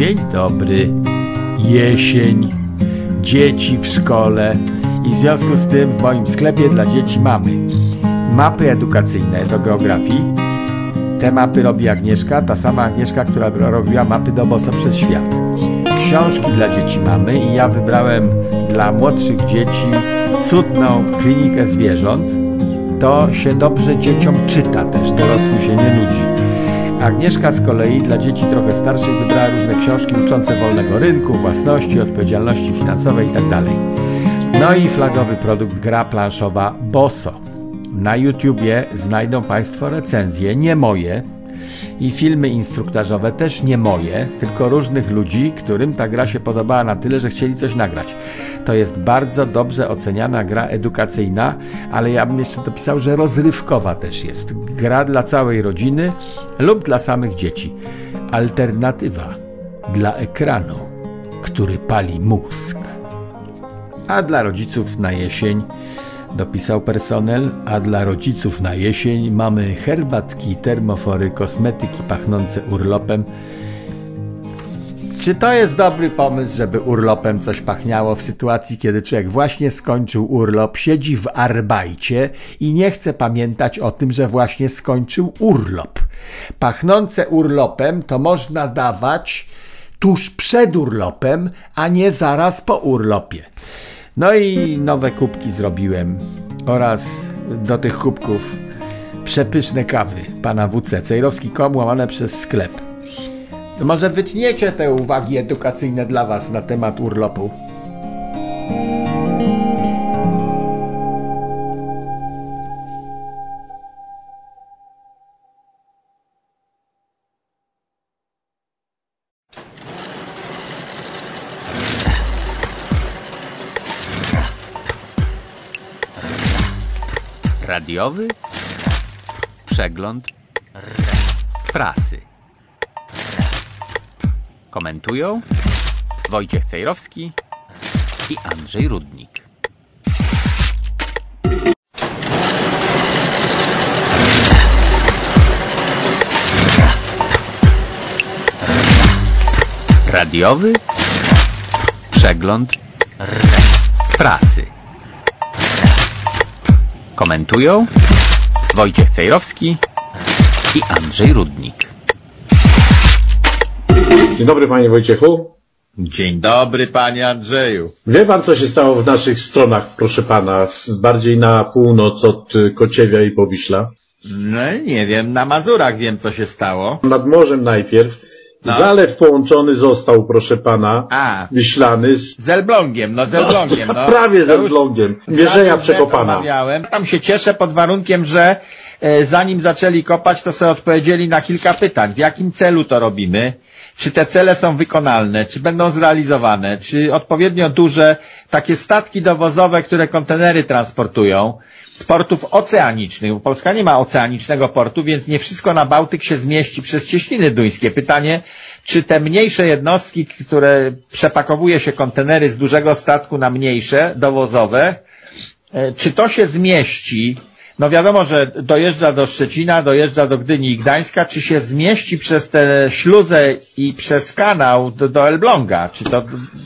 Dzień dobry. Jesień. Dzieci w szkole. I w związku z tym w moim sklepie dla dzieci mamy mapy edukacyjne do geografii. Te mapy robi Agnieszka, ta sama Agnieszka, która robiła mapy do Bosa przez świat. Książki dla dzieci mamy i ja wybrałem dla młodszych dzieci cudną klinikę zwierząt. To się dobrze dzieciom czyta też, dorosłym się nie nudzi. Agnieszka z kolei dla dzieci trochę starszych wybrała różne książki uczące wolnego rynku, własności, odpowiedzialności finansowej itd. No i flagowy produkt gra planszowa Boso. Na YouTubie znajdą Państwo recenzje, nie moje, i filmy instruktażowe też nie moje, tylko różnych ludzi, którym ta gra się podobała na tyle, że chcieli coś nagrać. To jest bardzo dobrze oceniana gra edukacyjna, ale ja bym jeszcze dopisał, że rozrywkowa też jest. Gra dla całej rodziny lub dla samych dzieci. Alternatywa dla ekranu, który pali mózg. A dla rodziców na jesień dopisał personel, a dla rodziców na jesień mamy herbatki, termofory, kosmetyki pachnące urlopem. Czy to jest dobry pomysł, żeby urlopem coś pachniało w sytuacji, kiedy człowiek właśnie skończył urlop, siedzi w arbajcie i nie chce pamiętać o tym, że właśnie skończył urlop? Pachnące urlopem to można dawać tuż przed urlopem, a nie zaraz po urlopie. No i nowe kubki zrobiłem oraz do tych kubków przepyszne kawy pana WC. Cejrowski.com łamane przez sklep. Może wytniecie te uwagi edukacyjne dla was na temat urlopu. Radiowy przegląd prasy. Komentują Wojciech Cejrowski i Andrzej Rudnik. Radiowy przegląd prasy. Komentują Wojciech Cejrowski i Andrzej Rudnik. Dzień dobry panie Wojciechu. Dzień dobry panie Andrzeju. Wie pan co się stało w naszych stronach, proszę pana, bardziej na północ od Kociewia i Powiśla? No nie wiem, na Mazurach wiem co się stało. Nad morzem najpierw. No. Zalew połączony został, proszę pana, A. Wiślany z... Z Elblągiem, no z Elblągiem. No. Prawie z Elblągiem. lat przekopana. Tam się cieszę pod warunkiem, że e, zanim zaczęli kopać, to sobie odpowiedzieli na kilka pytań. W jakim celu to robimy? Czy te cele są wykonalne? Czy będą zrealizowane? Czy odpowiednio duże takie statki dowozowe, które kontenery transportują z portów oceanicznych, bo Polska nie ma oceanicznego portu, więc nie wszystko na Bałtyk się zmieści przez cieśniny duńskie. Pytanie, czy te mniejsze jednostki, które przepakowuje się kontenery z dużego statku na mniejsze, dowozowe, e, czy to się zmieści no wiadomo, że dojeżdża do Szczecina, dojeżdża do Gdyni i Gdańska, czy się zmieści przez tę śluzę i przez kanał do, do Elbląga, czy to,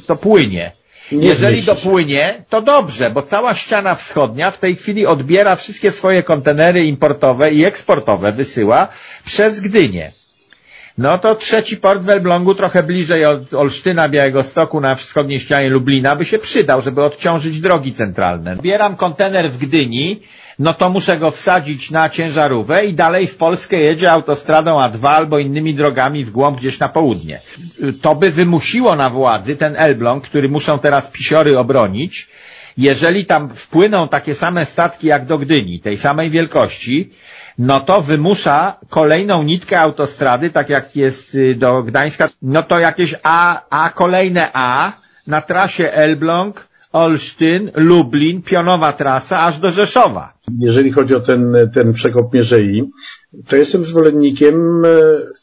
to płynie? Nie Jeżeli dopłynie, to dobrze, bo cała ściana wschodnia w tej chwili odbiera wszystkie swoje kontenery importowe i eksportowe, wysyła przez Gdynię. No to trzeci port w Elblągu, trochę bliżej od Olsztyna, Białegostoku, na wschodniej ścianie Lublina, by się przydał, żeby odciążyć drogi centralne. Bieram kontener w Gdyni, no to muszę go wsadzić na ciężarówkę i dalej w Polskę jedzie autostradą A2 albo innymi drogami w głąb gdzieś na południe. To by wymusiło na władzy ten Elbląg, który muszą teraz pisiory obronić, jeżeli tam wpłyną takie same statki jak do Gdyni, tej samej wielkości, no to wymusza kolejną nitkę autostrady, tak jak jest y, do Gdańska, no to jakieś A, A kolejne A na trasie Elbląg, Olsztyn, Lublin, pionowa trasa aż do Rzeszowa. Jeżeli chodzi o ten, ten przekop Mierzei, to jestem zwolennikiem e,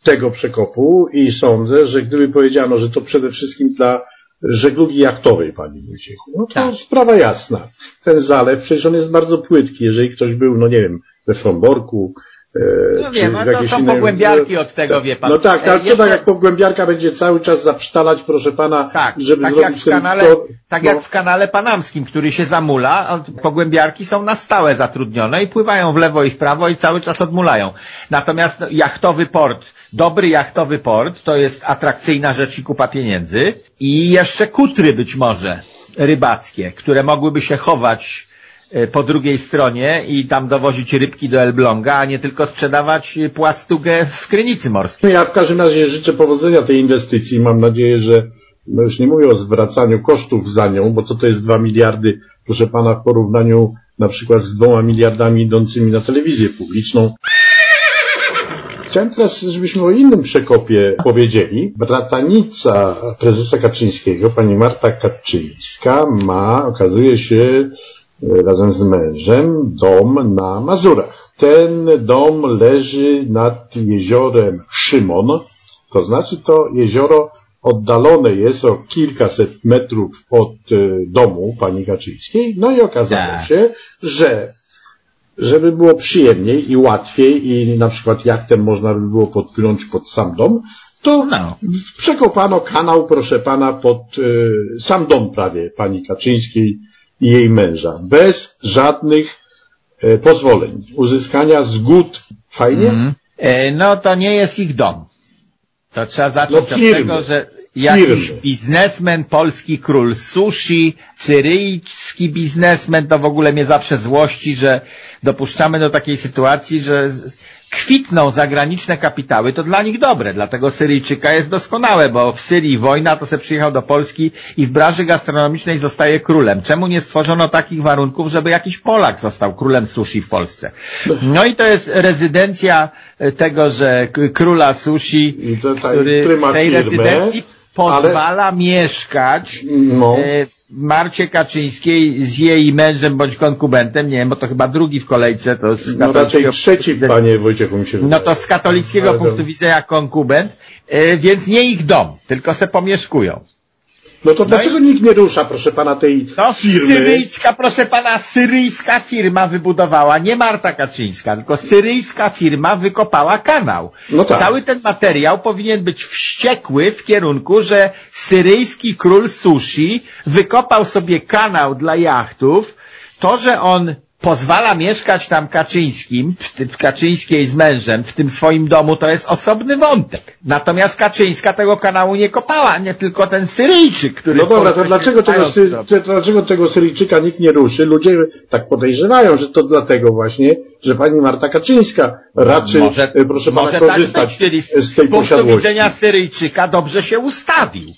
tego przekopu i sądzę, że gdyby powiedziano, że to przede wszystkim dla żeglugi jachtowej, panie Wojciechu, no to Tak. sprawa jasna. Ten zalew, przecież on jest bardzo płytki. Jeżeli ktoś był, no nie wiem, we Fromborku, No czy wiem, a to są inne- pogłębiarki od tego, wie pan. No tak, E, ale co jeszcze- tak jak pogłębiarka będzie cały czas zapsztalać, proszę pana, Tak, żeby tak zrobić jak w ten kanale, tor- tak no, jak w kanale panamskim, który się zamula, pogłębiarki są na stałe zatrudnione i pływają w lewo i w prawo i cały czas odmulają. Natomiast no, jachtowy port, dobry jachtowy port, to jest atrakcyjna rzecz i kupa pieniędzy i jeszcze kutry być może rybackie, które mogłyby się chować e, po drugiej stronie i tam dowozić rybki do Elbląga, a nie tylko sprzedawać płastugę w krynicy morskiej. No ja w każdym razie życzę powodzenia tej inwestycji. Mam nadzieję, że no już nie mówię o zwracaniu kosztów za nią, bo co to jest 2 miliardy, proszę pana, w porównaniu na przykład z dwoma miliardami idącymi na telewizję publiczną. Chciałem teraz, żebyśmy o innym przekopie powiedzieli. Bratanica prezesa Kaczyńskiego, pani Marta Kaczyńska, ma, okazuje się, razem z mężem dom na Mazurach. Ten dom leży nad jeziorem Szymon, to znaczy to jezioro oddalone jest o kilkaset metrów od e, domu pani Kaczyńskiej. No i okazało Tak. się, że żeby było przyjemniej i łatwiej i na przykład jachtem można by było podpłynąć pod sam dom, to No. przekopano kanał, proszę pana, pod e, sam dom prawie pani Kaczyńskiej i jej męża. Bez żadnych e, pozwoleń, uzyskania zgód. Fajnie? Mhm. E, No to nie jest ich dom. To trzeba zacząć No, od tego, że jakiś Firmy. biznesmen, polski król sushi, syryjski biznesmen, to w ogóle mnie zawsze złości, że dopuszczamy do takiej sytuacji, że kwitną zagraniczne kapitały, to dla nich dobre. Dlatego Syryjczyka jest doskonałe, bo w Syrii wojna, to se przyjechał do Polski i w branży gastronomicznej zostaje królem. Czemu nie stworzono takich warunków, żeby jakiś Polak został królem sushi w Polsce? No i to jest rezydencja e, tego, że króla sushi, który w tej rezydencji pozwala mieszkać No. Marcie Kaczyńskiej z jej mężem bądź konkubentem, nie wiem, bo to chyba drugi w kolejce, to z No raczej trzeci, panie Wojciechu, mi się No wydaje. to z katolickiego Ale punktu widzenia konkubent, e, więc nie ich dom, tylko se pomieszkują. No to dlaczego nikt nie rusza, proszę pana, tej To firmy? syryjska, proszę pana, syryjska firma wybudowała, nie Marta Kaczyńska, tylko syryjska firma wykopała kanał. No tak. Cały ten materiał powinien być wściekły w kierunku, że syryjski król sushi wykopał sobie kanał dla jachtów. To, że on pozwala mieszkać tam Kaczyńskim, w Kaczyńskiej z mężem w tym swoim domu, to jest osobny wątek. Natomiast Kaczyńska tego kanału nie kopała, nie tylko ten Syryjczyk, który No dobra, to dlaczego tego, sy, dlaczego tego Syryjczyka nikt nie ruszy? Ludzie tak podejrzewają, że to dlatego właśnie, że pani Marta Kaczyńska raczy, może, e, proszę pana, może tak korzystać być, czyli z, z tej z punktu posiadłości. widzenia Syryjczyka dobrze się ustawił.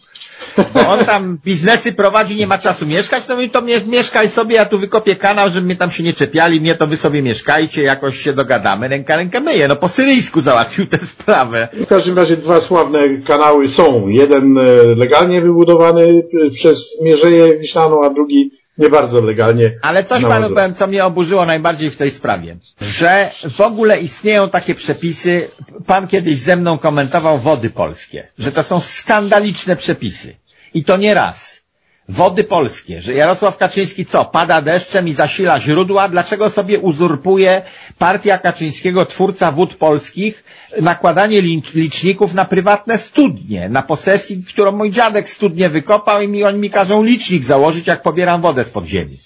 Bo on tam biznesy prowadzi, nie ma czasu mieszkać, no i to mnie, mieszkaj sobie, ja tu wykopię kanał, żeby mnie tam się nie czepiali, mnie to wy sobie mieszkajcie, jakoś się dogadamy, ręka rękę myje. No po syryjsku załatwił tę sprawę. W każdym razie dwa sławne kanały są. Jeden e, legalnie wybudowany e, przez Mierzeję Wiślaną, a drugi nie bardzo legalnie. Ale coś panu powiem, co mnie oburzyło najbardziej w tej sprawie. Że w ogóle istnieją takie przepisy, pan kiedyś ze mną komentował wody polskie, że to są skandaliczne przepisy. I to nie raz. Wody polskie, że Jarosław Kaczyński co, pada deszczem i zasila źródła, dlaczego sobie uzurpuje partia Kaczyńskiego, twórca wód polskich, nakładanie licz- liczników na prywatne studnie, na posesji, którą mój dziadek studnie wykopał i mi, oni mi każą licznik założyć, jak pobieram wodę z podziemi.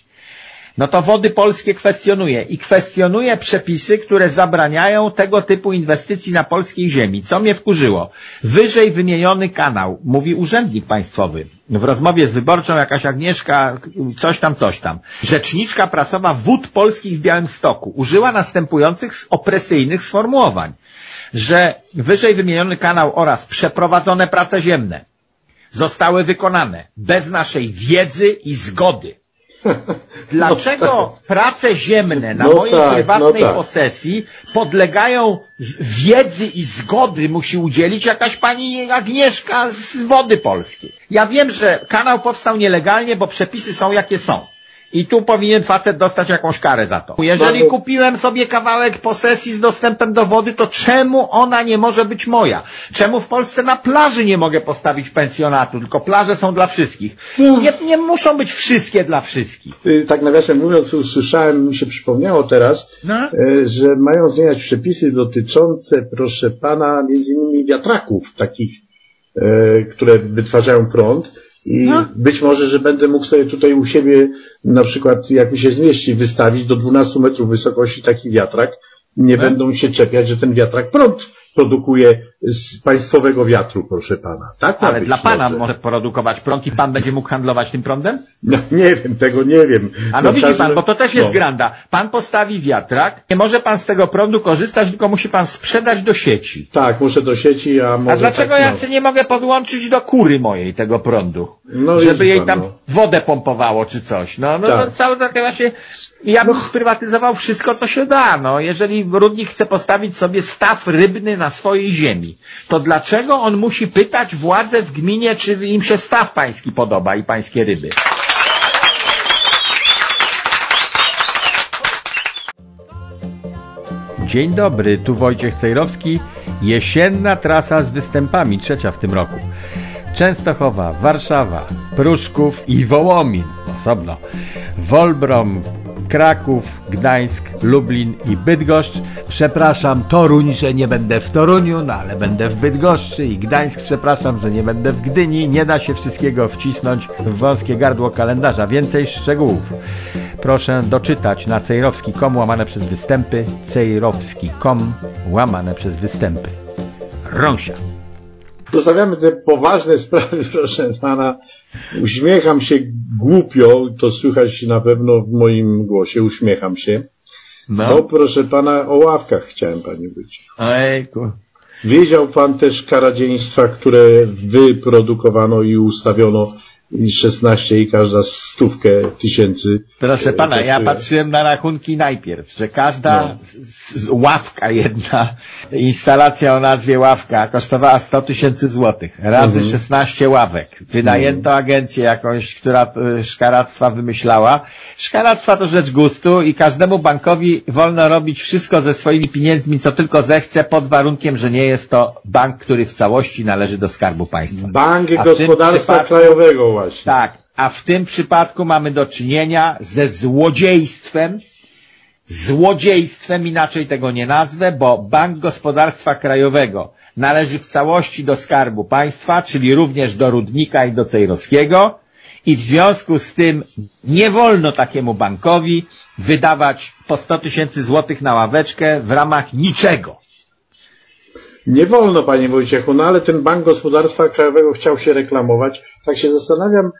No to wody polskie kwestionuje i kwestionuje przepisy, które zabraniają tego typu inwestycji na polskiej ziemi. Co mnie wkurzyło? Wyżej wymieniony kanał, mówi urzędnik państwowy, w rozmowie z wyborczą jakaś Agnieszka, coś tam, coś tam. Rzeczniczka prasowa wód polskich w Białymstoku użyła następujących opresyjnych sformułowań, że wyżej wymieniony kanał oraz przeprowadzone prace ziemne zostały wykonane bez naszej wiedzy i zgody. Dlaczego prace ziemne na No mojej tak, prywatnej no tak. posesji podlegają wiedzy i zgody musi udzielić jakaś pani Agnieszka z Wody Polskiej? Ja wiem, że kanał powstał nielegalnie, bo przepisy są jakie są. I tu powinien facet dostać jakąś karę za to. Jeżeli bo- kupiłem sobie kawałek posesji z dostępem do wody, to czemu ona nie może być moja? Czemu w Polsce na plaży nie mogę postawić pensjonatu, tylko plaże są dla wszystkich? No. Nie, nie muszą być wszystkie dla wszystkich. Y, Tak nawiasem mówiąc, usłyszałem, mi się przypomniało teraz, No. e, że mają zmieniać przepisy dotyczące, proszę pana, między innymi wiatraków takich, e, które wytwarzają prąd i No. być może, że będę mógł sobie tutaj u siebie na przykład, jak mi się zmieści, wystawić do 12 metrów wysokości taki wiatrak. Nie No. będą się czepiać, że ten wiatrak prąd produkuje z państwowego wiatru, proszę pana. Tak Ale dla pana może. może produkować prąd i pan będzie mógł handlować tym prądem? No, nie wiem, tego nie wiem. A no w widzi pan, bo to też jest no. granda. Pan postawi wiatrak, nie może pan z tego prądu korzystać, tylko musi pan sprzedać do sieci. Tak, muszę do sieci, a może A dlaczego tak, ja no. sobie nie mogę podłączyć do kury mojej tego prądu? No, żeby jej tam no. wodę pompowało czy coś. No, no Tak. to całe takie właśnie, ja bym sprywatyzował wszystko, co się da. No, jeżeli Rudnik chce postawić sobie staw rybny na swojej ziemi, to dlaczego on musi pytać władze w gminie, czy im się staw pański podoba i pańskie ryby? Dzień dobry, tu Wojciech Cejrowski. Jesienna trasa z występami, trzecia w tym roku. Częstochowa, Warszawa, Pruszków i Wołomin, osobno. Wolbrom, Kraków, Gdańsk, Lublin i Bydgoszcz. Przepraszam Toruń, że nie będę w Toruniu, no ale będę w Bydgoszczy i Gdańsk. Przepraszam, że nie będę w Gdyni. Nie da się wszystkiego wcisnąć w wąskie gardło kalendarza. Więcej szczegółów. Proszę doczytać na cejrowski.com łamane przez występy, cejrowski.com łamane przez występy. Rąsia. Zostawiamy te poważne sprawy, proszę pana. Uśmiecham się głupio, to słychać na pewno w moim głosie, uśmiecham się. No. Bo proszę pana, o ławkach chciałem pani być. Ojku. Wiedział pan też karadziejstwa, które wyprodukowano i ustawiono i 16 i każda stówkę tysięcy. Proszę pana, ja kosztuje. patrzyłem na rachunki najpierw, że każda No. z, z, ławka jedna, instalacja o nazwie ławka kosztowała 100 tysięcy złotych, razy Mhm. 16 ławek. Wynajęto agencję jakąś, która y, szkaractwa wymyślała. Szkaractwa to rzecz gustu i każdemu bankowi wolno robić wszystko ze swoimi pieniędzmi, co tylko zechce, pod warunkiem, że nie jest to bank, który w całości należy do Skarbu Państwa. Bank Gospodarstwa przypadku- Krajowego właśnie. Tak, a w tym przypadku mamy do czynienia ze złodziejstwem, złodziejstwem, inaczej tego nie nazwę, bo Bank Gospodarstwa Krajowego należy w całości do Skarbu Państwa, czyli również do Rudnika i do Cejrowskiego i w związku z tym nie wolno takiemu bankowi wydawać po 100 tysięcy złotych na ławeczkę w ramach niczego. Nie wolno, panie Wojciechu, no ale ten Bank Gospodarstwa Krajowego chciał się reklamować. Tak się zastanawiam,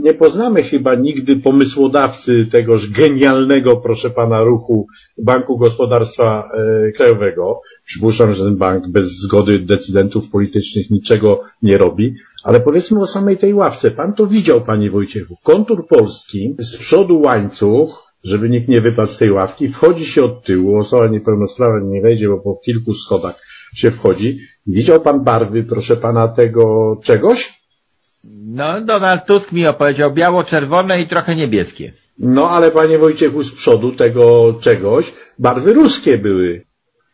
nie poznamy chyba nigdy pomysłodawcy tegoż genialnego, proszę pana, ruchu Banku Gospodarstwa e, Krajowego. Przypuszczam, że ten bank bez zgody decydentów politycznych niczego nie robi. Ale powiedzmy o samej tej ławce. Pan to widział, panie Wojciechu. Kontur polski, z przodu łańcuch, żeby nikt nie wypadł z tej ławki, wchodzi się od tyłu, osoba niepełnosprawna nie wejdzie, bo po kilku schodach się wchodzi. Widział pan barwy, proszę pana, tego czegoś? No, Donald Tusk mi opowiedział biało-czerwone i trochę niebieskie. No ale panie Wojciechu, z przodu tego czegoś barwy ruskie były,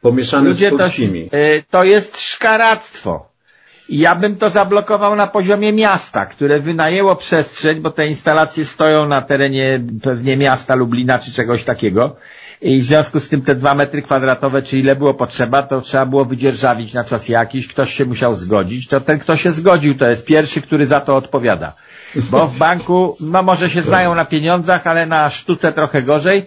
pomieszane Ludzie z to, polskimi. y, to jest szkaractwo. I ja bym to zablokował na poziomie miasta, które wynajęło przestrzeń, bo te instalacje stoją na terenie pewnie miasta Lublina czy czegoś takiego. I w związku z tym te dwa metry kwadratowe, czy ile było potrzeba, to trzeba było wydzierżawić na czas jakiś, ktoś się musiał zgodzić, to ten, kto się zgodził, to jest pierwszy, który za to odpowiada. Bo w banku, no może się znają na pieniądzach, ale na sztuce trochę gorzej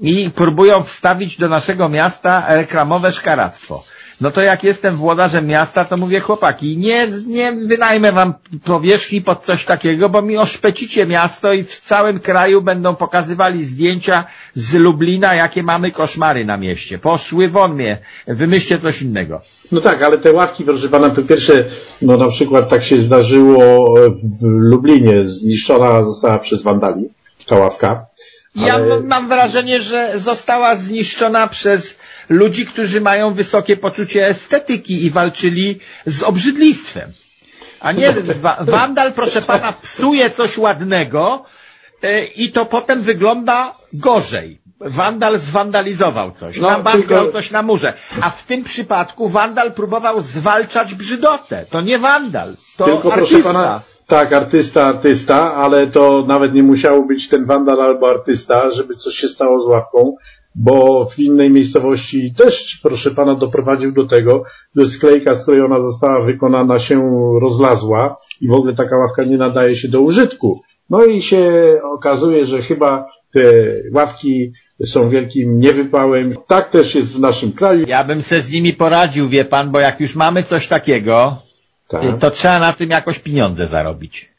i próbują wstawić do naszego miasta reklamowe szkaractwo. No to jak jestem włodarzem miasta, to mówię chłopaki, nie, nie wynajmę wam powierzchni pod coś takiego, bo mi oszpecicie miasto i w całym kraju będą pokazywali zdjęcia z Lublina, jakie mamy koszmary na mieście. Poszły won mnie, wymyślcie coś innego. No tak, ale te ławki, proszę pana, po pierwsze, no na przykład tak się zdarzyło w Lublinie, zniszczona została przez wandali ta ławka. Ja Ale- m- mam wrażenie, że została zniszczona przez ludzi, którzy mają wysokie poczucie estetyki i walczyli z obrzydlistwem. A nie, wa wandal, proszę pana, psuje coś ładnego e, i to potem wygląda gorzej. Wandal zwandalizował coś, No, nabazgał tylko- coś na murze. A w tym przypadku wandal próbował zwalczać brzydotę. To nie wandal, to Tylko artysta. proszę pana, tak, artysta, artysta, ale to nawet nie musiało być ten wandal albo artysta, żeby coś się stało z ławką, bo w innej miejscowości też, proszę pana, doprowadził do tego, że sklejka, z której ona została wykonana, się rozlazła i w ogóle taka ławka nie nadaje się do użytku. No i się okazuje, że chyba te ławki są wielkim niewypałem. Tak też jest w naszym kraju. Ja bym se z nimi poradził, wie pan, bo jak już mamy coś takiego, Tak. to trzeba na tym jakoś pieniądze zarobić.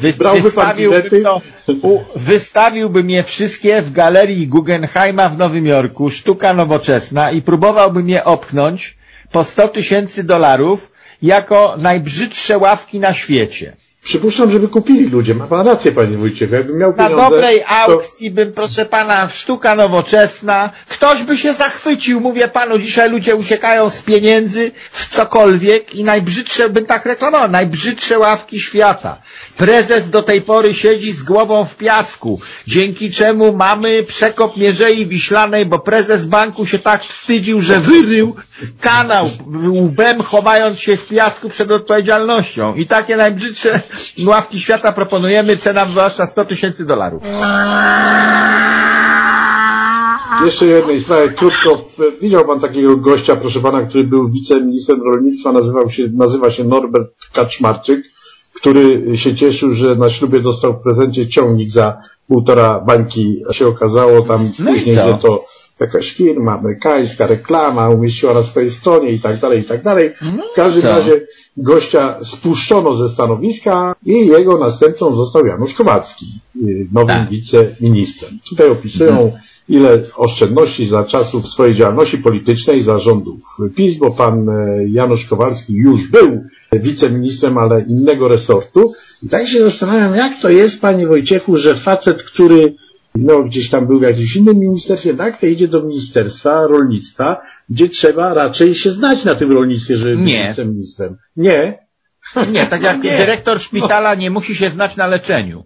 Wy, wystawiłbym, to, u, wystawiłbym je wszystkie w galerii Guggenheima w Nowym Jorku, sztuka nowoczesna i próbowałbym je opchnąć po 100 tysięcy dolarów jako najbrzydsze ławki na świecie. Przypuszczam, żeby kupili ludzie. Ma pan rację, panie Wójciechu. Jakbym miał Na pieniądze, dobrej to- aukcji bym, proszę pana, sztuka nowoczesna, ktoś by się zachwycił, mówię panu, dzisiaj ludzie uciekają z pieniędzy w cokolwiek i najbrzydsze, bym tak reklamował, najbrzydsze ławki świata. Prezes do tej pory siedzi z głową w piasku, dzięki czemu mamy przekop Mierzei Wiślanej, bo prezes banku się tak wstydził, że wyrył kanał łbem, chowając się w piasku przed odpowiedzialnością. I takie najbrzydsze ławki świata proponujemy, cena zwłaszcza 100 tysięcy dolarów. Jeszcze jednej sprawie, krótko. Widział pan takiego gościa, proszę pana, który był wiceministrem rolnictwa, nazywał się, nazywa się Norbert Kaczmarczyk, który się cieszył, że na ślubie dostał w prezencie ciągnik za półtora bańki. A się okazało tam No później, że to jakaś firma amerykańska, reklama, umieściła na swojej stronie i tak dalej, i tak dalej. W każdym No co? razie gościa spuszczono ze stanowiska i jego następcą został Janusz Kowalski, y, nowym Tak. wiceministrem. Tutaj opisują ile oszczędności za czasów swojej działalności politycznej za rządów PiS, bo pan e, Janusz Kowalski już był wiceministrem, ale innego resortu. I tak się zastanawiam, jak to jest, panie Wojciechu, że facet, który no, gdzieś tam był w jakimś innym ministerstwie, tak, to idzie do Ministerstwa Rolnictwa, gdzie trzeba raczej się znać na tym rolnictwie, żeby być Nie. wiceministrem. Nie. Nie, tak jak Nie. dyrektor szpitala nie musi się znać na leczeniu.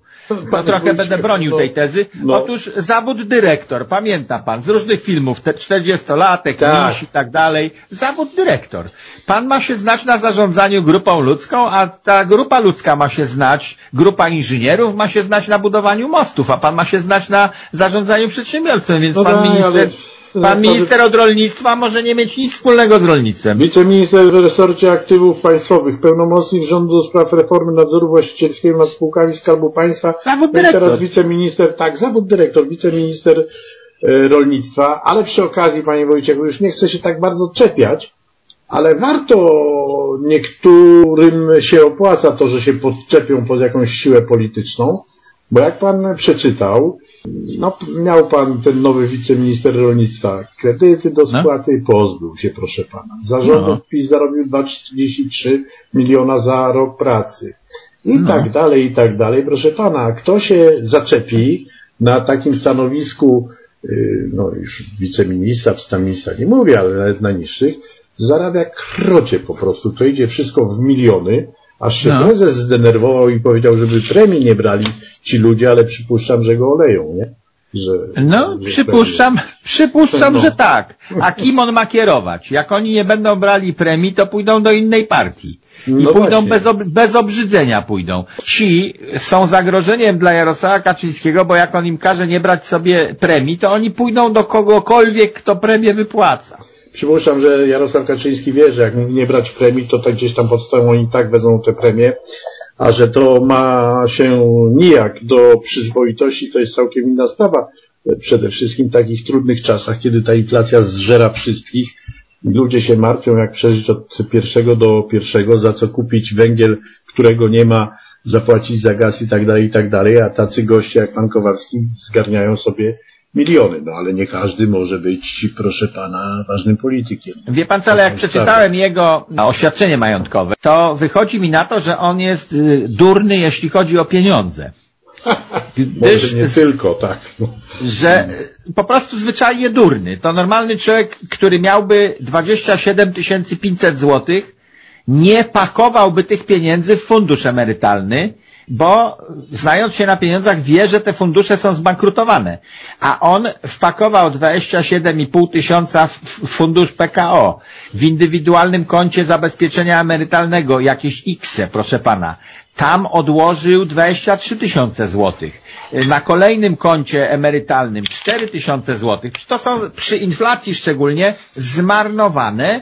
Panie trochę będę bronił no, tej tezy. no. Otóż zawód dyrektor, pamięta pan, z różnych filmów, te 40-latek, Tak. miś i tak dalej. Zawód dyrektor. Pan ma się znać na zarządzaniu grupą ludzką, a ta grupa ludzka ma się znać, grupa inżynierów ma się znać na budowaniu mostów, a pan ma się znać na zarządzaniu przedsiębiorstwem, więc No pan tak, minister, ale- pan minister od rolnictwa może nie mieć nic wspólnego z rolnictwem. Wiceminister w resorcie aktywów państwowych, pełnomocnik rządu do spraw reformy nadzoru właścicielskiego nad spółkami Skarbu Państwa. Zawód No dyrektor. teraz wiceminister, tak, zawód dyrektor, wiceminister e, rolnictwa, ale przy okazji, panie Wojciechu, już nie chcę się tak bardzo czepiać, ale warto niektórym się opłaca to, że się podczepią pod jakąś siłę polityczną, bo jak pan przeczytał, no, miał pan ten nowy wiceminister rolnictwa, kredyty do No. spłaty, pozbył się, proszę pana. Zarządów No. PiS zarobił 2,43 miliona za rok pracy. I No. tak dalej, i tak dalej. Proszę pana, kto się zaczepi na takim stanowisku, yy, no już wiceministra, czy tam ministra nie mówię, ale nawet na niższych, zarabia krocie po prostu. To idzie wszystko w miliony, aż się No. prezes zdenerwował i powiedział, żeby premii nie brali ci ludzie, ale przypuszczam, że go oleją, nie? Że, No, że przypuszczam, przypuszczam, No. że tak. A kim on ma kierować? Jak oni nie będą brali premii, to pójdą do innej partii. I No pójdą bez, ob bez obrzydzenia pójdą. Ci są zagrożeniem dla Jarosława Kaczyńskiego, bo jak on im każe nie brać sobie premii, to oni pójdą do kogokolwiek, kto premię wypłaca. Przypuszczam, że Jarosław Kaczyński wie, że jak nie brać premii, to tak gdzieś tam pod stołem oni tak wezmą te premie, a że to ma się nijak do przyzwoitości, to jest całkiem inna sprawa. Przede wszystkim w takich trudnych czasach, kiedy ta inflacja zżera wszystkich, ludzie się martwią, jak przeżyć od pierwszego do pierwszego, za co kupić węgiel, którego nie ma, zapłacić za gaz i tak dalej, i tak dalej, a tacy goście jak pan Kowalski zgarniają sobie miliony, no ale nie każdy może być, proszę pana, ważnym politykiem. Wie pan co, ale jak przeczytałem jego oświadczenie majątkowe, to wychodzi mi na to, że on jest y, durny, jeśli chodzi o pieniądze. Może nie tylko, tak. Że y, po prostu zwyczajnie durny. To normalny człowiek, który miałby 27 500 złotych, nie pakowałby tych pieniędzy w fundusz emerytalny, bo znając się na pieniądzach wie, że te fundusze są zbankrutowane. A on wpakował 27,5 tysiąca w fundusz PKO, w indywidualnym koncie zabezpieczenia emerytalnego, jakieś X, proszę pana. Tam odłożył 23 tysiące złotych. Na kolejnym koncie emerytalnym 4 tysiące złotych. To są przy inflacji szczególnie zmarnowane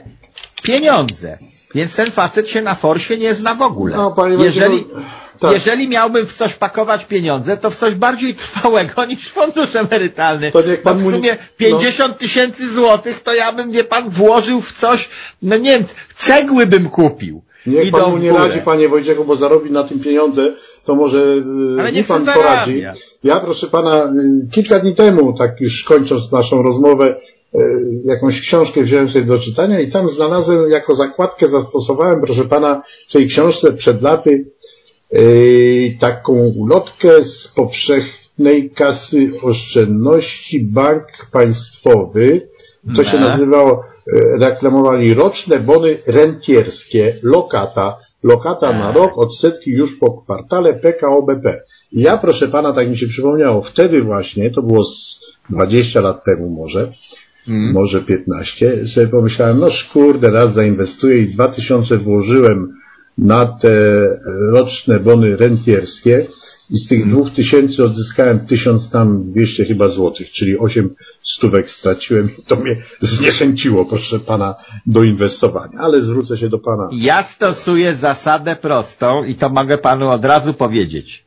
pieniądze. Więc ten facet się na forsie nie zna w ogóle. No, jeżeli, tak. jeżeli miałbym w coś pakować pieniądze, to w coś bardziej trwałego niż fundusz emerytalny. To niech pan Bo w sumie 50 tysięcy złotych to ja bym, wie pan, włożył w coś, no nie wiem, cegły bym kupił. Niech pan mu nie radzi, panie Wojciechu, bo zarobi na tym pieniądze, to może y, Ale niech pan poradzi. zarabia. Ja, proszę pana, y, kilka dni temu, tak już kończąc naszą rozmowę, y, jakąś książkę wziąłem sobie do czytania i tam znalazłem, jako zakładkę zastosowałem, proszę pana, w tej książce przed laty taką ulotkę z powszechnej kasy oszczędności Bank Państwowy. To się nazywało, e, reklamowali roczne bony rentierskie, lokata, lokata na rok, odsetki już po kwartale PKO BP. I ja, proszę pana, tak mi się przypomniało, wtedy właśnie, to było z 20 lat temu może, może 15, sobie pomyślałem, no kurde, raz zainwestuję i 2000 włożyłem na te roczne bony rentierskie i z tych 2000 odzyskałem 1000 tam 200 chyba złotych, czyli 8 stówek straciłem i to mnie zniechęciło, proszę pana, do inwestowania. Ale zwrócę się do pana. Ja stosuję zasadę prostą i to mogę panu od razu powiedzieć.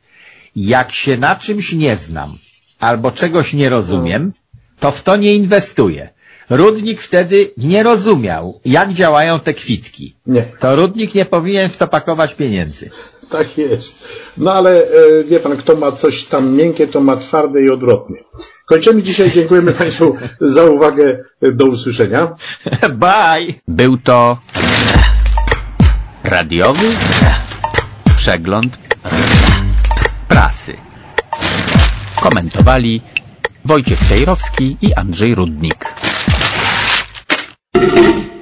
Jak się na czymś nie znam albo czegoś nie rozumiem, to w to nie inwestuję. Rudnik wtedy nie rozumiał, jak działają te kwitki. Nie, To Rudnik nie powinien w to pakować pieniędzy. tak jest. No ale e, wie pan, kto ma coś tam miękkie, to ma twarde i odwrotnie. Kończymy dzisiaj. Dziękujemy Państwu za uwagę. Do usłyszenia. Bye! Był to radiowy przegląd prasy. Komentowali Wojciech Tejrowski i Andrzej Rudnik. you.